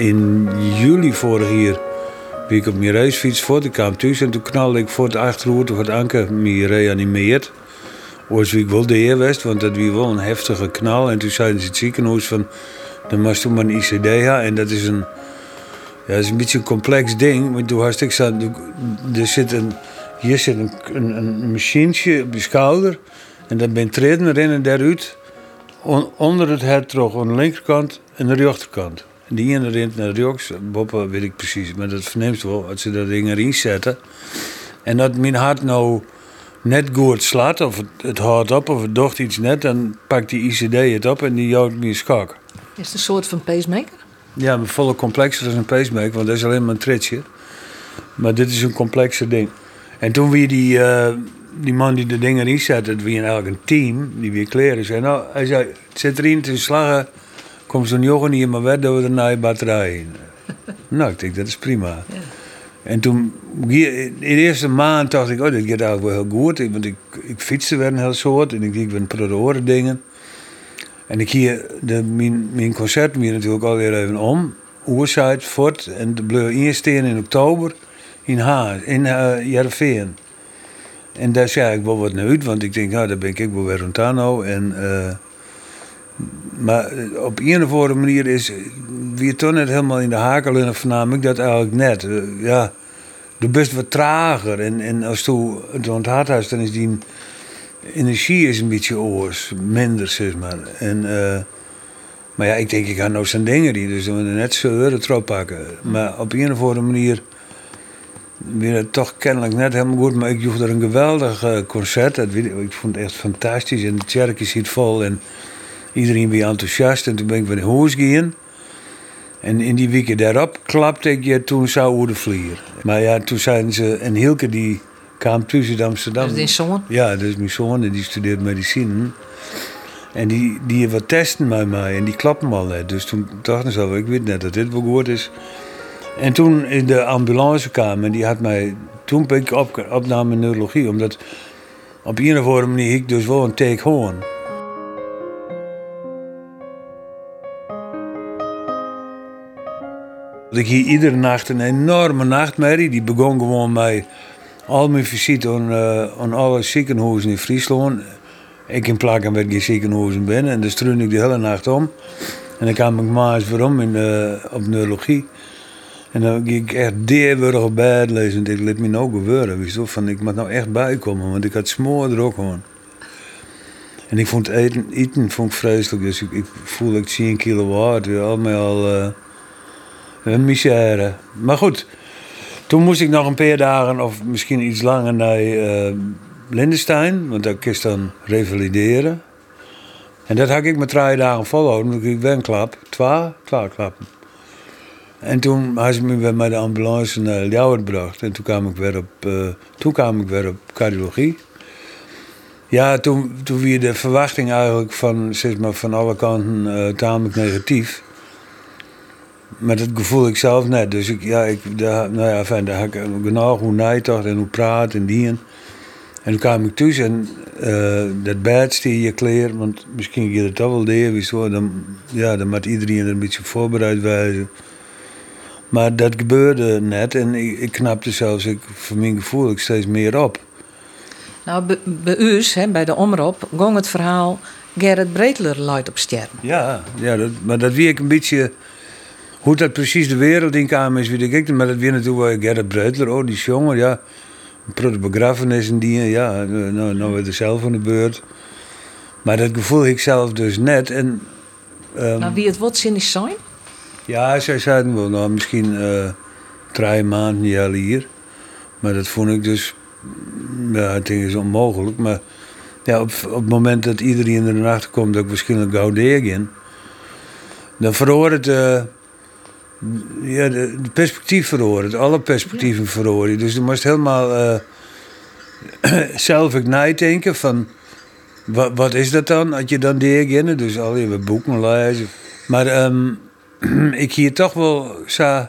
in juli vorig jaar ben ik op mijn racefiets voor. Ik kwam thuis en toen knalde ik voor het achterhoed of het anker me reanimeerd. Wie ik wel de heer west, want dat was wel een heftige knal. En toen zeiden ze het ziekenhuis van, dan moest toen maar een ICD hebben. En dat is een, ja, is een beetje een complex ding. Maar toen had ik zo, er zit een, hier zit een, een, een machientje op je schouder. En dat ben treden erin en daaruit. On- onder het hart terug aan de linkerkant en de rechterkant. Die ene rent naar rechts, boppen weet ik precies. Maar dat verneemt wel, als ze dat ding erin zetten. En dat mijn hart nou net goed slaat, of het, het houdt op, of het docht iets net, dan pakt die ICD het op en die houdt me schak. Is het een soort van pacemaker? Ja, maar volle complexer dan een pacemaker, want dat is alleen maar een tritsje. Maar dit is een complexer ding. En toen weer die, eh, die man die de dingen erin zette, het was eigenlijk een team, die weer kleren zei, nou, hij zei, het zit erin, is slagen, komt zo'n jongen hier maar weg, dat we er naar je batterij nou, ik denk, dat is prima. En toen, hier, in de eerste maand dacht ik, oh, dit gaat eigenlijk wel heel goed. Want ik, ik fietste weer een heel soort en ik, ik ben prodoren dingen. En ik hier, de, mijn, mijn concert weer natuurlijk alweer even om. Oerside, Fort en de Bleu Eersteen in oktober in Haas, in uh, Jerveen. En daar zei ik wel wat naar uit, want ik denk, nou, daar ben ik wel weer rond aan nou. En, eh, maar eh, op een of andere manier is wie toch net helemaal in de hakel en vernam ik dat eigenlijk net. Eh, ja, du best wat trager. En, en als je het onthard dan is die energie is een beetje oors, minder, zeg maar. En, eh, maar ja, ik denk, ik ga nou zijn dingen die, dus we moeten net zeuren erop pakken. Maar op een of andere manier weer het toch kennelijk net helemaal goed. Maar ik joeg er een geweldig eh, concert. Dat ik vond het echt fantastisch. En de kerk is hier vol en iedereen weer enthousiast. En toen ben ik weer naar huis gegaan. En in die weken daarop klapte ik je toen zou hoe de vlier. Maar ja, toen zeiden ze, en Hilke die kwam thuis uit Amsterdam. Dat is in zoon? Ja, dat is mijn zoon en die studeert medicine. En die, die wat testen bij mij en die klappen al net. Dus toen dachten ze, ik weet net dat dit wel goed is. En toen in de ambulance kwam en die had mij... Toen ben ik op, opname neurologie, omdat op een of andere manier ik dus wel een take hoorn. Ik hier iedere nacht een enorme nachtmerrie. Die begon gewoon bij al mijn visite aan, eh, aan alle ziekenhuizen in Friesland. Ik in plakken met geen ziekenhuizen binnen. En dus streunde ik de hele nacht om. En dan kwam ik maar eens weer om in, eh, op neurologie. En dan ging ik echt deerwurig op bed lezen. En ik liet me nou gebeuren. Weet je van, ik moet nou echt bijkomen, want ik had smoor er ook gewoon. En ik vond eten, eten vond ik vreselijk. Dus ik, ik voelde ik 10 kilo waard. Al met al eh, een misère. Maar goed, toen moest ik nog een paar dagen of misschien iets langer naar eh Lindestein. Want daar je dan revalideren. En dat had ik met drie dagen volhouden. Ik een klap. Twee, twee klappen. En toen had ze me met de ambulance naar Ljouwert gebracht. En toen kwam ik weer op, eh, toen kwam ik weer op cardiologie. Ja, toen, toen weer de verwachting eigenlijk van, zeg maar, van alle kanten eh, tamelijk negatief. Maar dat gevoel ik zelf net. Dus ik, ja, ik, daar, nou ja, fijn, daar had ik genoeg hoe nijtocht en hoe praat en die. En toen kwam ik thuis en eh, dat bed stier je kleer, want misschien je toch wel deed, zo, dan, ja, dan moet iedereen er een beetje voorbereid wijzen. Maar dat gebeurde net en ik, ik knapte zelfs, ik, voor mijn gevoel, ik steeds meer op. Nou, bij, hè, bij de omroep, ging het verhaal Gerrit Breedler luidt op sterren. Ja, ja dat, maar dat wie ik een beetje. Hoe dat precies de wereld in kwam is, weet ik niet. Maar dat weer natuurlijk wel Gerrit Breutler, oh, die jongen, ja. Een de begrafenis en die, ja. Nou, nou werd er zelf aan de beurt. Maar dat gevoel ik zelf dus net. En, ehm, Nou, wie het wat zinnig zijn? ja, zij zeiden wel, nou, misschien eh drie maanden niet al hier. Maar dat vond ik dus, ja, het ding is onmogelijk. Maar ja, op, op het moment dat iedereen er achter komt dat ik waarschijnlijk gauw deeg dan verhoor het, eh, ja, de, de perspectief verhoor het, alle perspectieven verhoor je. Dus je moest helemaal eh, zelf nadenken van, wat, wat is dat dan, als je dan deeg Dus al je boeken lezen. Maar ehm, ik hier toch wel zo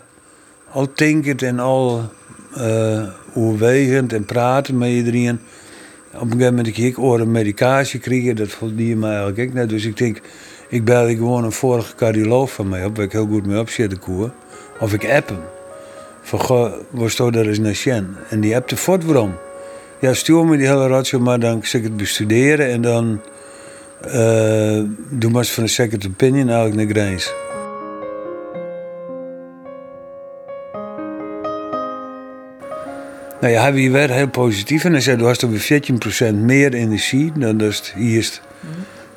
al denkend en al eh overwegend en praten met iedereen. Op een gegeven moment ik ik oor een medicatie kregen, dat voelde mij eigenlijk ook net. Dus ik denk, Ik bel ik gewoon een vorige cardioloog van mij op, waar ik heel goed mee op zit, de koer. Of ik app hem. Van, goh, staat er eens naar? En die appte voort waarom. Ja, stuur me die hele ratio, maar dan zeg ik het bestuderen en dan uh, doe maar eens van een second opinion eigenlijk naar Grijns. Nou ja, hij werd heel positief en hij zei: Du hast over 14% meer energie dan dat het eerst.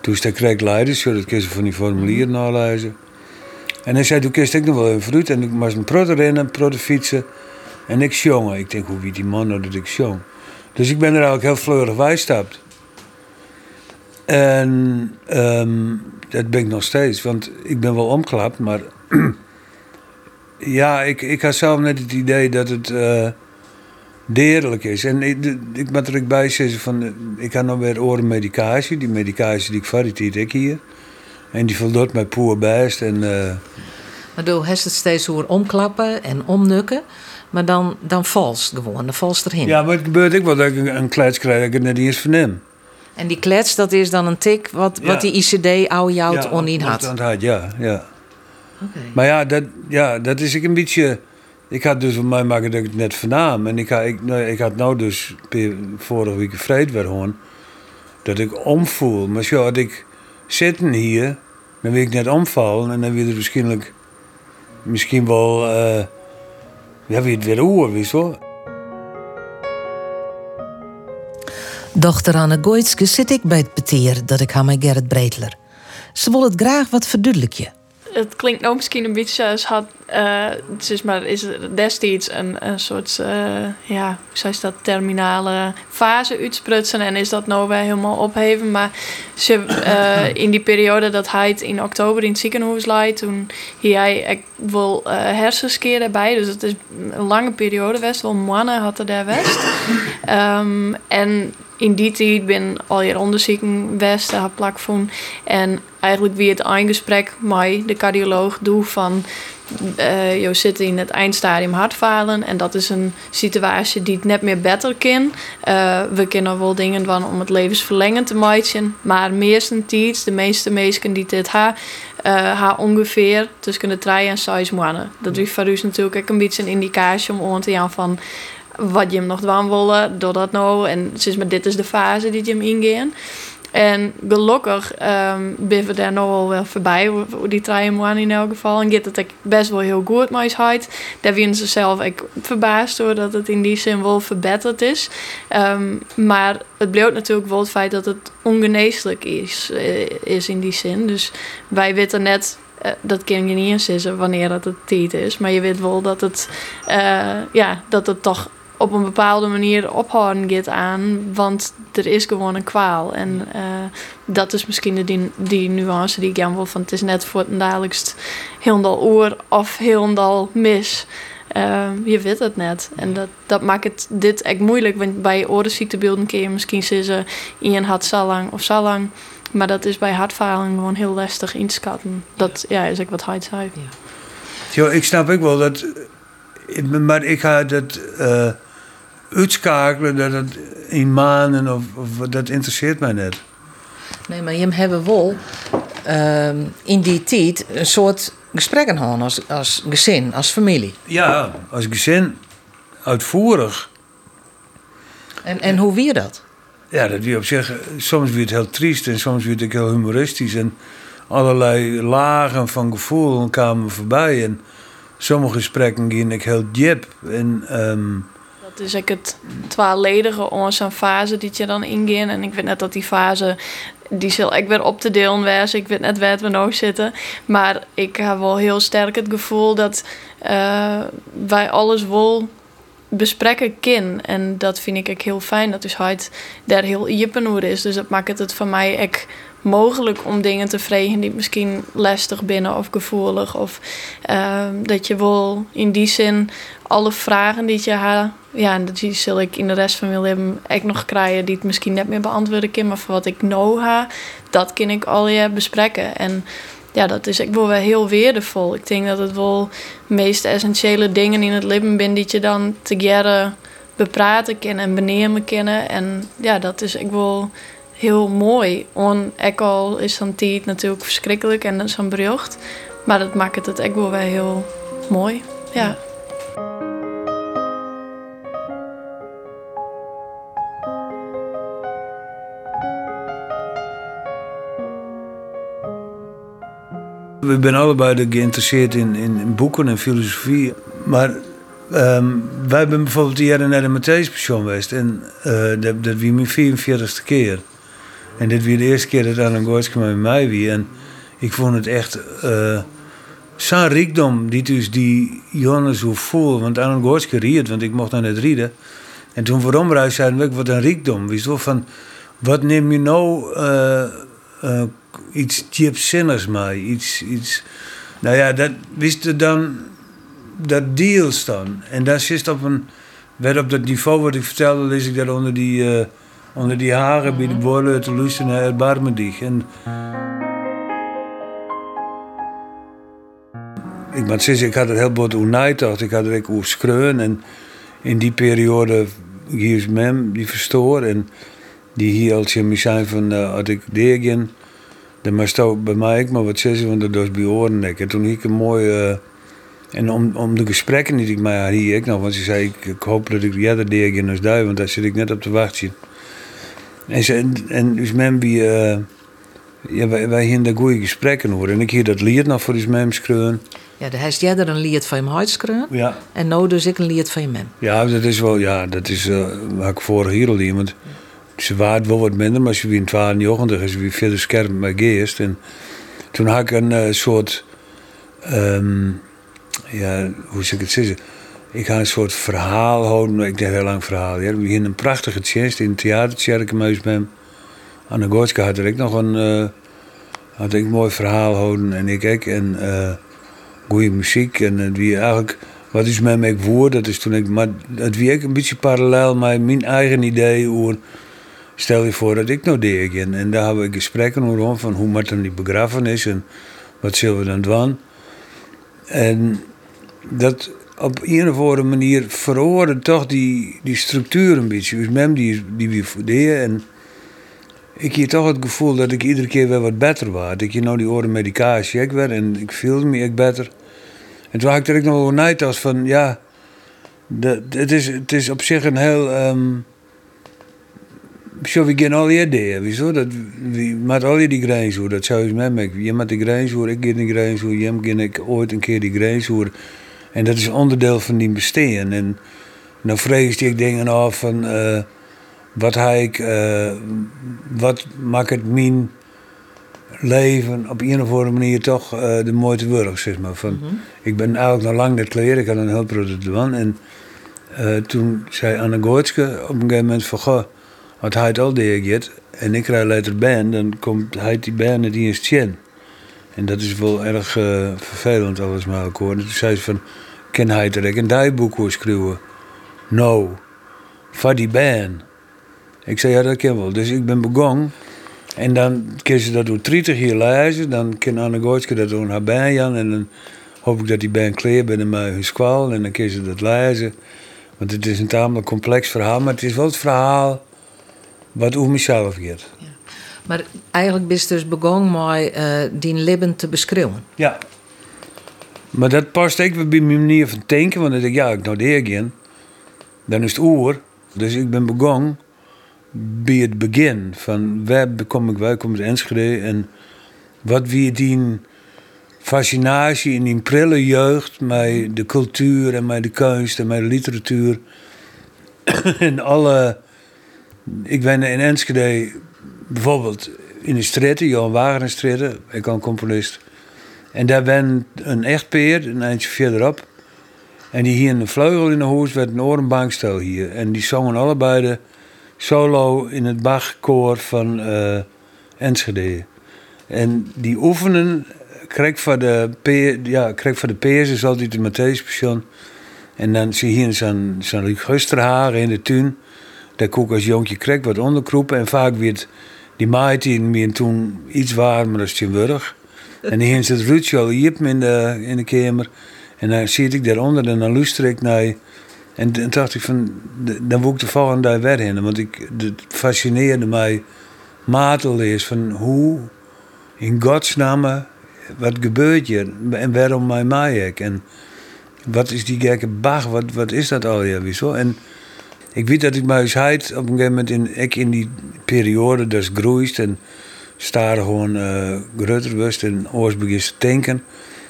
Toen is krijg leiders, dat kun je van die formulieren mm. nalezen. En hij zei: Toen kist ik nog wel een fruit en ik moest een protte rennen, protte fietsen. En ik jongen. Ik denk: Hoe wie die man nou dat ik jong? Dus ik ben er eigenlijk heel vleurig bijstapt. En um, dat ben ik nog steeds, want ik ben wel omklapt, maar ja, ik, ik had zelf net het idee dat het. Uh, deerlijk is. En ik, ik moet er ook bij zeggen van, ik heb nog weer oren medicatie. Die medicatie die ik varieert ik hier. En die voldoet mij poer best. En, uh... Maar doe het steeds hoe omklappen en omnukken. Maar dan, dan vals gewoon, dan vals erheen. Ja, maar het gebeurt ook wel dat ik een, klets krijg dat ik het net eens verneem. En die klets, dat is dan een tik wat, wat die ICD oude jou ja, onin had? had? Ja, ja. Okay. Maar ja dat, ja, dat is ik een beetje ik had dus voor mij maken dat ik het net vernam. En ik had, ik, nou, ik had nou dus vorige week vrede weer gewoon. Dat ik omvoel. Maar zo had ik zitten hier, dan wil ik net omvallen. En dan wil het waarschijnlijk misschien wel. Uh, ja, wie het weer oor, wist wel. Dochter Anne Goitske zit ik bij het peteer dat ik haar met Gerrit Breedler. Ze wil het graag wat verduidelijken het klinkt nou misschien een beetje als had. Uh, het is maar is destijds een, een soort. Uh, ja, hoe dat? Terminale fase uitsprutsen. En is dat nou weer helemaal opheven. Maar ze, uh, in die periode dat hij het in oktober in het ziekenhuis lag. Toen hij ik wil hersenskeer erbij. Dus het is een lange periode best. Wel mannen had er daar best. um, en in die tijd ben al je onderzoeken west daar plak van. En eigenlijk wie het eindgesprek met de cardioloog doe van uh, je zit in het eindstadium hartfalen en dat is een situatie die het net meer beter kan. Uh, we kunnen wel dingen van om het levensverlengend te maken, maar meestens de meeste mensen die dit hebben, uh, ha ongeveer tussen de 3 en 6 maanden. Dat is voor u natuurlijk ook een beetje een indicatie om aan te gaan van wat je hem nog doen willen, door dat nou. En sinds maar dit is de fase die je hem ingaan. En gelukkig um, we daar nog wel wel voorbij, die maanden in elk geval. En gaat het best wel heel goed met huid. Daar zijn ze zelf ook verbaasd door dat het in die zin wel verbeterd is. Um, maar het bleef natuurlijk wel het feit dat het ongeneeslijk is, eh, is in die zin. Dus wij weten net uh, dat kan je niet insissen wanneer dat het tijd is. Maar je weet wel dat het, uh, ja, dat het toch op een bepaalde manier ophouden gaat aan, want er is gewoon een kwaal. En uh, dat is misschien de, die, die nuance die ik aan wil van het is net voor het dagelijks heel oor of heel mis. Uh, je weet het net. En dat, dat maakt het dit echt moeilijk. Want bij orenziektebeelden kun je misschien zeggen... een had zo lang of zo lang. Maar dat is bij hartfalen gewoon heel lastig inschatten. Dat ja, is ook wat hij zei. Ja. ik snap ook wel dat... Maar ik ga dat... Uh, uitschakelen dat het in maanden of, of, dat interesseert mij net. Nee, maar je hebben wel uh, in die tijd een soort gesprekken gehad als, als gezin, als familie. Ja, als gezin uitvoerig. En, en hoe wie dat? Ja, dat wie op zich, soms weer het heel triest en soms weer het heel humoristisch. En allerlei lagen van gevoel kwamen voorbij. En sommige gesprekken gingen ik heel diep. En um, het is ik het tweeledige onze fase die je dan ingaan. En ik weet net dat die fase, die zal ik weer op te delen wezen. Ik weet net waar we nou zitten. Maar ik heb wel heel sterk het gevoel dat uh, wij alles wel besprekken kin. En dat vind ik heel fijn. Dat is hij daar heel jippen is. Dus dat maakt het voor mij ek mogelijk om dingen te vregen die misschien lastig binnen of gevoelig. Of uh, dat je wel in die zin alle vragen die je hebt, ja, en die zal ik in de rest van mijn leven ook nog krijgen die het misschien net meer beantwoorden kan. Maar voor wat ik nou ha, dat kan ik al je bespreken. En ja, dat is ik wel wel heel waardevol. Ik denk dat het wel de meest essentiële dingen in het leven zijn die je dan together bepraten kennen en benemen kennen. En ja, dat is ik wel heel mooi. En ook al is zo'n tijd natuurlijk verschrikkelijk en zo'n bericht. Maar dat maakt het ook wel weer heel mooi. Ja. We zijn allebei geïnteresseerd in, in, in boeken en filosofie. Maar ehm, wij zijn bijvoorbeeld die jaren naar de Matthäus-pension geweest. En uh, dat, dat was mijn 44ste keer. En dit was de eerste keer dat Anne Gortske met mij wie. En ik vond het echt uh, zo'n rijkdom, die dus die jongens zo voel. Want Anne Gortske riet, want ik mocht dan net rieden. En toen voor omreis zeiden we, wat een rijkdom. Wist wel van, wat neem je nou... Uh, uh, iets diepzinnigs mee. Iets, iets, nou ja, dat wist dan, dat deals dan. En dat is op een, werd op dat niveau wat ik vertelde, lees ik dat onder die, onder die haren bij de bolen te luisteren Erbarmen dich. En, ik zeggen, ik had het heel bot oernijtacht. Ik had het ook schreun. En in die periode, hier mem, die verstoor. En die hier als je zijn van, uh, had ik degen. Dan moest ook bij mij ook maar wat zeggen, want dat was bij oren. En toen ik een mooi. Uh, en om, om de gesprekken die ik had hier ik nog, want ze zei: ik, ik hoop dat ik jij in als duif, want daar zit ik net op te wachten. En, ze, en, dus men. Uh, ja, wij, wij hier de goede gesprekken hoor. En ik hier dat lied nog voor die mem schreeuwen. Ja, de heeft jij er een lied van je huid Ja. En nou dus ik een lied van je mem. Ja, dat is wel, ja, dat is, uh, wat ik vorig hier al iemand. Ze waren wel wat minder, maar ze wie in 92 is wie verder scherp met geest. En toen had ik een uh, soort, um, ja, hoe zou ik het zeggen? Ik ga een soort verhaal houden, ik deed heel lang verhaal. Ja. We hadden een prachtige tjenst in het theatertjerkenmuis met hem. Anne Gortska had ik nog een, uh, had ik een mooi verhaal houden en ik ook. En uh, goede muziek en wie eigenlijk, wat is mij woord, dat is toen ik, maar het wie ik een beetje parallel met mijn eigen idee over stel je voor dat ik nou deed. En, en daar hebben we gesprekken over van hoe dan die begrafenis en wat zullen we dan doen. En dat op een of andere manier verhoorde toch die, die structuur een beetje. Dus mem die, die we deden en ik had toch het gevoel dat ik iedere keer weer wat beter was. Dat ik nou die oren medicatie ik werd en ik voelde me ik beter. En toen had ik er ook nog over als van ja, dat, het, is, het is op zich een heel... Um, zo we gaan al die ideeën? Dat, wie met al die grijnshoer, dat zou je met mij. Je met die grijnshoer, ik ga die grijnshoer, je ga ik ooit een keer die grijnshoer. En dat is onderdeel van die bestaan. En dan vrees ik dingen af van, uh, wat ga ik, uh, wat maakt het mijn leven op een of andere manier toch uh, de mooiste worden, zeg maar. Van, mm -hmm. Ik ben eigenlijk nog lang net kleren, ik had een heel product En toen zei Anne Goortske op een gegeven moment van, goh, als hij het al deed en ik krijg later band, dan komt hij die band niet eens tjen. En dat is wel erg vervelend alles maar ook hoor. En toen zei ze van, kan hij er een dagboek schrijven? No, voor die band. Ik zei, ja dat kan wel. Dus ik ben begonnen. En dan kun ze dat door 30 jaar lezen. Dan kan Anne Gootske dat doen haar band En dan hoop ik dat die band kleer binnen mij hun squal. En dan kun ze dat lezen. Want het is een tamelijk complex verhaal. Maar het is wel het verhaal wat over mezelf gaat. Ja. Maar eigenlijk ben je dus begonnen met uh, die leven te beschrijven. Ja. Maar dat past ook bij mijn manier van denken. Want ik denk, ja, ik nou de gaan. Dan is het oor. Dus ik ben begonnen bij het begin. Van waar kom ik, waar kom ik Enschede. En wat wie die fascinatie in die prille jeugd. Met de cultuur en met de kunst en de literatuur. en alle ik ben in Enschede bijvoorbeeld in de straten, Johan Wagenerstraat, ik kan componist. En daar ben een echtpeer, een eindje verderop. En die hier in de vleugel in de huis werd een orenbankstel hier. En die zongen allebei de solo in het Bachkoor van uh, Enschede. En die oefenen, kreeg voor de peer, ja, kreeg voor de peers is altijd de Matthäus En dan zie je hier zo'n zo'n Gusterhagen in de tuin. Daar kon ik als jongetje kreeg wat onderkroepen. En vaak werd die maait toen iets warmer dan Steenburg. En die heeft het Ruudje al in de, in de kamer. En dan zit ik daaronder en dan luister ik naar... En dan dacht ik van, dan wil ik de volgende dag weer. Want ik, het fascineerde mij matel is van hoe in godsnaam wat gebeurt hier en waarom mij mij en wat is die gekke bag, wat, wat is dat al ja, wieso? En ik weet dat ik mij op een gegeven moment in, ik in die periode dat groeist en staar gewoon uh, groter was en oors begint te denken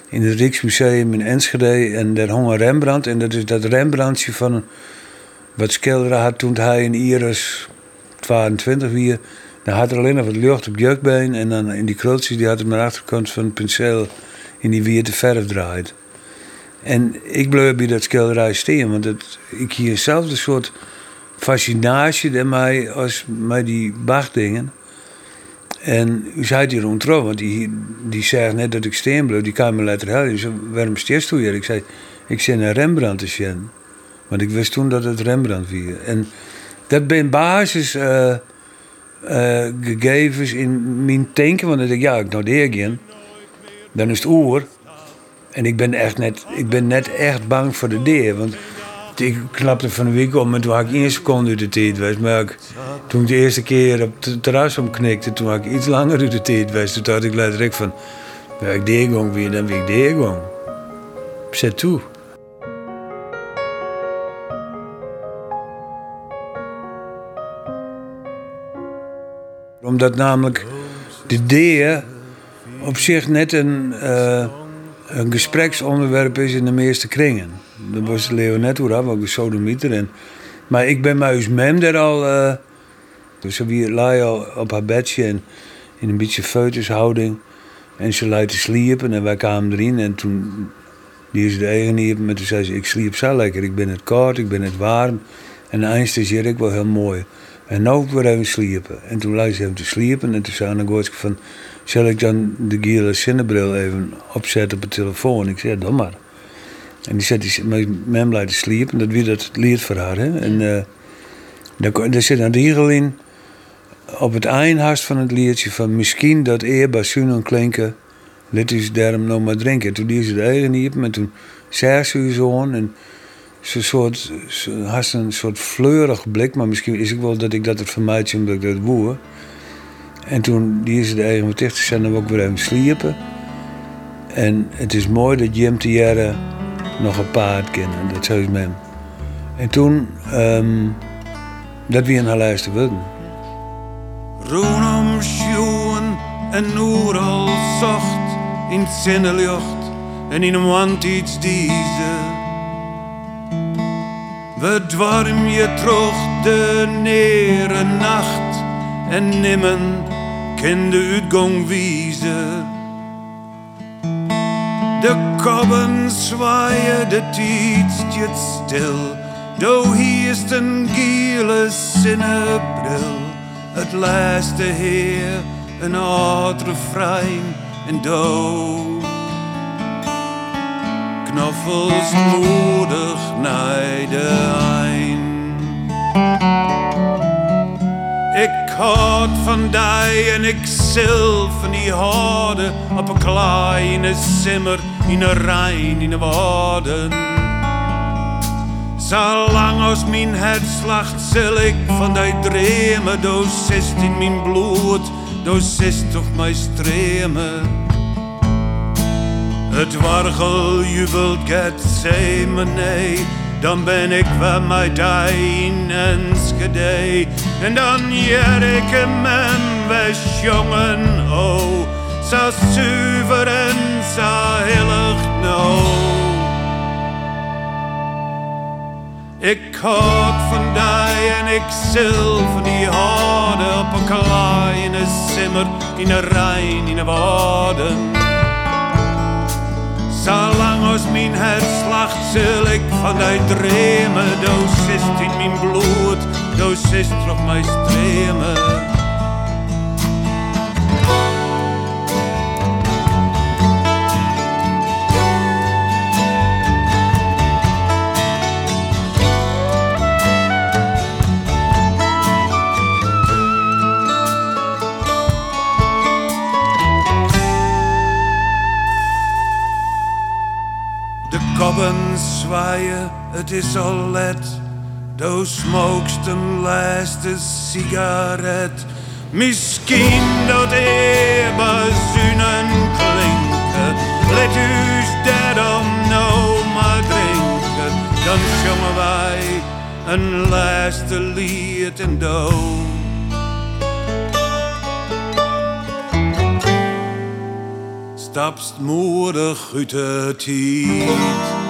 in het Rijksmuseum in Enschede en daar hong een Rembrandt en dat is dat Rembrandtje van wat schilderen had toen hij in Iris 22 weer dan had er alleen nog wat lucht op jukbeen en dan in die krultjes die had hij maar achterkant van het penseel in die wierte verf draait. En ik bleef bij dat schilderij staan, want ik hier zelf soort fascinatie mij als met die Bach-dingen. En u zei die rond want die, die zei net dat ik steen bleef, die kan me laten helpen. Die zei, waarom steeds toe hier? Ik zei, ik zei naar Rembrandt te zien. Want ik wist toen dat het Rembrandt was. En dat ben basis uh, gegevens in mijn denken, want ik denk, ja, ik nou de Dan is het oer. En ik ben, echt net, ik ben net echt bang voor de deur. Want ik knapte van de week om en toen had ik één seconde uit de tijd was. Maar toen ik de eerste keer op het terras omknikte, toen had ik iets langer uit de tijd was. Toen dacht ik letterlijk van, ben ik deergong weer, dan ben ik deergong. Zet toe. Omdat namelijk de deur op zich net een... Uh, een gespreksonderwerp is in de meeste kringen. Dat was Leonet Hoera, wat ik sodemieter. En, maar ik ben mijn mem daar al. Uh, dus we lagen al op haar bedje en in een beetje feutushouding. En ze liet sliepen en wij kwamen erin. En toen die is de eigen niet, maar toen zei ze: Ik sliep zo lekker. Ik ben het koud, ik ben het warm. En de eindste ik wel heel mooi. En nu ik weer even sliepen. En toen luisterde ze hem te sliepen. En toen zei ik van zal ik dan de gele zinnebril even opzetten op de telefoon? Ik zei, dan maar. En die zet met hem laten sliepen. En dat weer dat lied voor haar. Hè? En uh, daar, daar zit een regel in. Op het eindhast van het liedje van misschien dat eer basunen klinken. Dit is daarom nog maar drinken. Toen die ze de eigen niet. En toen zei ze zo en ze soort, ze had een soort fleurig blik, maar misschien is het wel dat ik dat het vermijd omdat ik dat woe. En toen die is de eigen wat dicht zijn we ook weer even sliepen. En het is mooi dat Jim jaren nog een paard kennen. Dat zou met hem. En toen, um, dat we naar luisteren wilden. Roenom schoen en al zacht in zinnenlucht en in een wand iets deze. We dwarm je terug de nere nacht en nimmen in de uitgang wijzen. De kobben zwaaien, de tijd staat stil. Do hier is een gele zinnebril. Het laatste heer, een oud refrein en do. Knoffels moedig naar de eind. Houd van die en ik zil van die houden op een kleine simmer in een rein in de woorden. Zolang als mijn hart slacht, zil ik van die dremen, doos zist in mijn bloed, doos zist op mijn stremen. Het wargel jubelt, get me nee dan ben ik wel met in Enschede. En dan jeer ik hem we jongen, oh, zo zuiver en zo heilig nou. Ik houd van die en ik zil van die houden op een kleine simmer in een Rijn in de woorden. Zolang als mijn hart slacht, zul ik van die dremen. Doos is in mijn bloed, doos is nog mijn stremen. Kobben zwaaien, het is al let. Doe smokest een laatste sigaret. Misschien dat eerbazunen klinken. Let us daarom nou maar drinken. Dan zongen wij een laatste lied en dood. Stapst moedig uit de tijd.